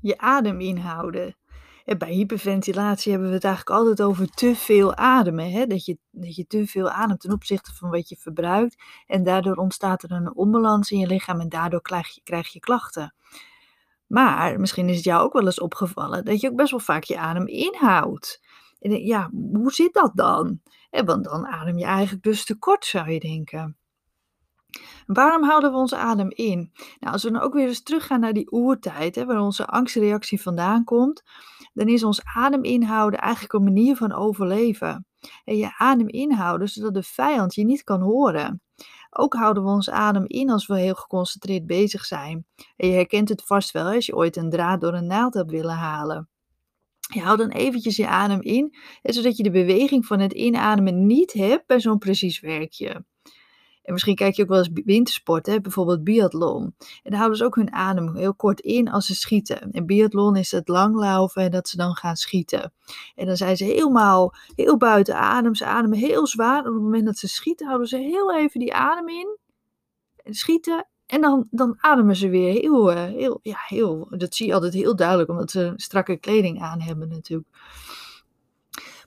je adem inhouden. En bij hyperventilatie hebben we het eigenlijk altijd over te veel ademen. Hè? Dat, je, dat je te veel ademt ten opzichte van wat je verbruikt. En daardoor ontstaat er een onbalans in je lichaam en daardoor krijg je, krijg je klachten. Maar misschien is het jou ook wel eens opgevallen dat je ook best wel vaak je adem inhoudt. En ja, hoe zit dat dan? want dan adem je eigenlijk dus te kort, zou je denken. Waarom houden we onze adem in? Nou, als we dan ook weer eens teruggaan naar die oertijd, hè, waar onze angstreactie vandaan komt, dan is ons adem inhouden eigenlijk een manier van overleven. En je adem inhouden zodat de vijand je niet kan horen. Ook houden we ons adem in als we heel geconcentreerd bezig zijn. En je herkent het vast wel als je ooit een draad door een naald hebt willen halen. Je houdt dan eventjes je adem in, zodat je de beweging van het inademen niet hebt bij zo'n precies werkje. En misschien kijk je ook wel eens wintersport, hè? bijvoorbeeld biathlon. En dan houden ze ook hun adem heel kort in als ze schieten. En biathlon is het langlaufen en dat ze dan gaan schieten. En dan zijn ze helemaal heel buiten adem. Ze ademen heel zwaar. Op het moment dat ze schieten, houden ze heel even die adem in. En schieten. En dan, dan ademen ze weer heel, eh, heel, ja, heel. Dat zie je altijd heel duidelijk, omdat ze strakke kleding aan hebben natuurlijk.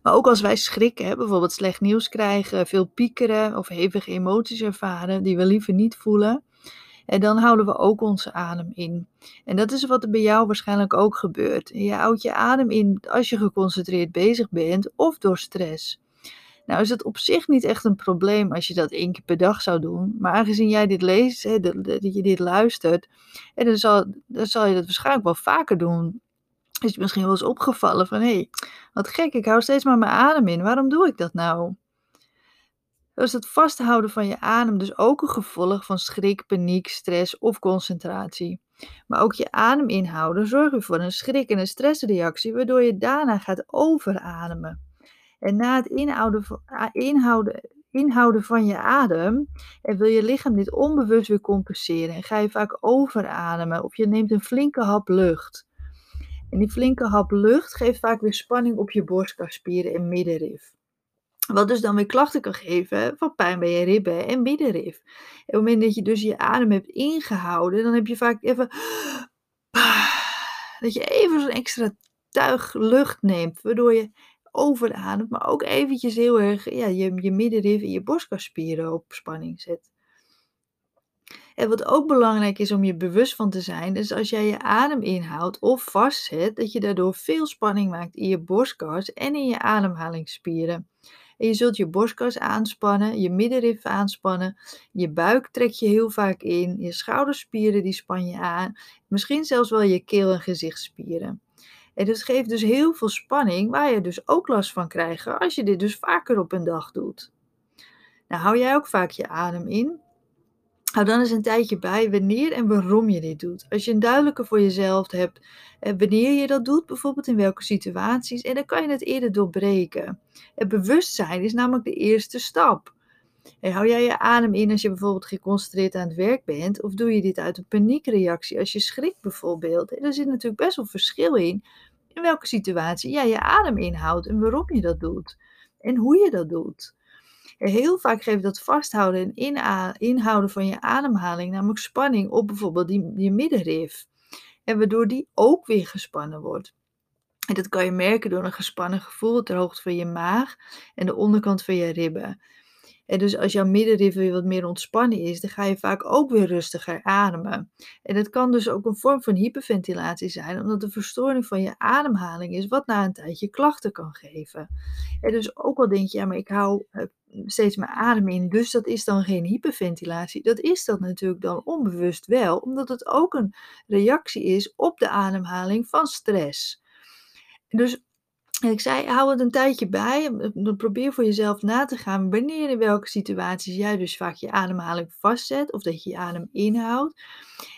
Maar ook als wij schrikken, bijvoorbeeld slecht nieuws krijgen, veel piekeren of hevige emoties ervaren die we liever niet voelen. En dan houden we ook onze adem in. En dat is wat er bij jou waarschijnlijk ook gebeurt. Je houdt je adem in als je geconcentreerd bezig bent of door stress. Nou is het op zich niet echt een probleem als je dat één keer per dag zou doen. Maar aangezien jij dit leest, hè, dat je dit luistert, dan, zal, dan zal je dat waarschijnlijk wel vaker doen is je misschien wel eens opgevallen van hé, hey, wat gek, ik hou steeds maar mijn adem in. Waarom doe ik dat nou? Dus het vasthouden van je adem dus ook een gevolg van schrik, paniek, stress of concentratie. Maar ook je adem inhouden zorgt ervoor een schrik- en een stressreactie, waardoor je daarna gaat overademen. En na het inhouden, inhouden, inhouden van je adem, en wil je lichaam dit onbewust weer compenseren, en ga je vaak overademen of je neemt een flinke hap lucht. En die flinke hap lucht geeft vaak weer spanning op je borstkaspieren en middenrif. Wat dus dan weer klachten kan geven van pijn bij je ribben en middenrif. En op het moment dat je dus je adem hebt ingehouden, dan heb je vaak even. Dat je even zo'n extra tuig lucht neemt, waardoor je overademt, maar ook eventjes heel erg ja, je, je middenrif en je borstkaspieren op spanning zet. En wat ook belangrijk is om je bewust van te zijn, is als jij je adem inhoudt of vastzet, dat je daardoor veel spanning maakt in je borstkas en in je ademhalingsspieren. En je zult je borstkas aanspannen, je middenrif aanspannen, je buik trek je heel vaak in, je schouderspieren die span je aan, misschien zelfs wel je keel- en gezichtsspieren. En dat geeft dus heel veel spanning, waar je dus ook last van krijgt als je dit dus vaker op een dag doet. Nou, hou jij ook vaak je adem in? Hou dan eens een tijdje bij wanneer en waarom je dit doet. Als je een duidelijke voor jezelf hebt eh, wanneer je dat doet, bijvoorbeeld in welke situaties, en dan kan je het eerder doorbreken. Het bewustzijn is namelijk de eerste stap. En hou jij je adem in als je bijvoorbeeld geconcentreerd aan het werk bent, of doe je dit uit een paniekreactie als je schrikt bijvoorbeeld? En er zit natuurlijk best wel verschil in in welke situatie jij je adem inhoudt en waarom je dat doet en hoe je dat doet. Heel vaak geeft dat vasthouden en inhouden van je ademhaling namelijk spanning op bijvoorbeeld die, je middenrif. En waardoor die ook weer gespannen wordt. En dat kan je merken door een gespannen gevoel ter hoogte van je maag en de onderkant van je ribben. En dus als jouw middenrif weer wat meer ontspannen is, dan ga je vaak ook weer rustiger ademen. En het kan dus ook een vorm van hyperventilatie zijn, omdat de verstoring van je ademhaling is, wat na een tijdje klachten kan geven. En dus ook al denk je, ja, maar ik hou eh, steeds mijn adem in, dus dat is dan geen hyperventilatie. Dat is dat natuurlijk dan onbewust wel, omdat het ook een reactie is op de ademhaling van stress. Dus ik zei, hou het een tijdje bij. Probeer voor jezelf na te gaan wanneer in welke situaties jij dus vaak je ademhaling vastzet of dat je je adem inhoudt.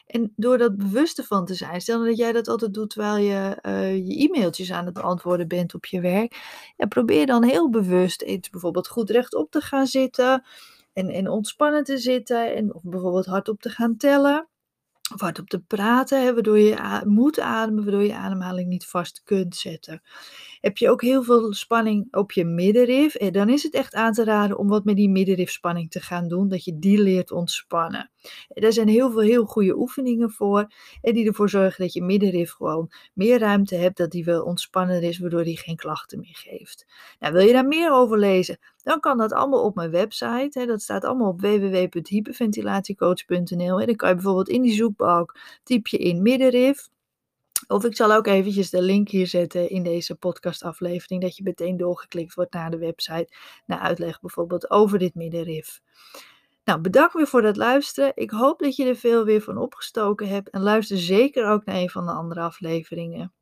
En door dat bewust ervan te zijn, stel dat jij dat altijd doet terwijl je uh, je e-mailtjes aan het beantwoorden bent op je werk. En probeer dan heel bewust eens bijvoorbeeld goed rechtop te gaan zitten en, en ontspannen te zitten en of bijvoorbeeld hardop te gaan tellen of hardop te praten, hè, waardoor je moet ademen, waardoor je ademhaling niet vast kunt zetten. Heb je ook heel veel spanning op je middenrif, en dan is het echt aan te raden om wat met die middenrifspanning te gaan doen, dat je die leert ontspannen. Er zijn heel veel heel goede oefeningen voor en die ervoor zorgen dat je middenrif gewoon meer ruimte hebt, dat die wel ontspannen is, waardoor die geen klachten meer geeft. Nou, wil je daar meer over lezen? Dan kan dat allemaal op mijn website. Dat staat allemaal op www.hyperventilatiecoach.nl. En dan kan je bijvoorbeeld in die zoekbalk typ je in middenrif. Of ik zal ook eventjes de link hier zetten in deze podcastaflevering, dat je meteen doorgeklikt wordt naar de website, naar uitleg bijvoorbeeld over dit middenrif. Nou, bedankt weer voor het luisteren. Ik hoop dat je er veel weer van opgestoken hebt en luister zeker ook naar een van de andere afleveringen.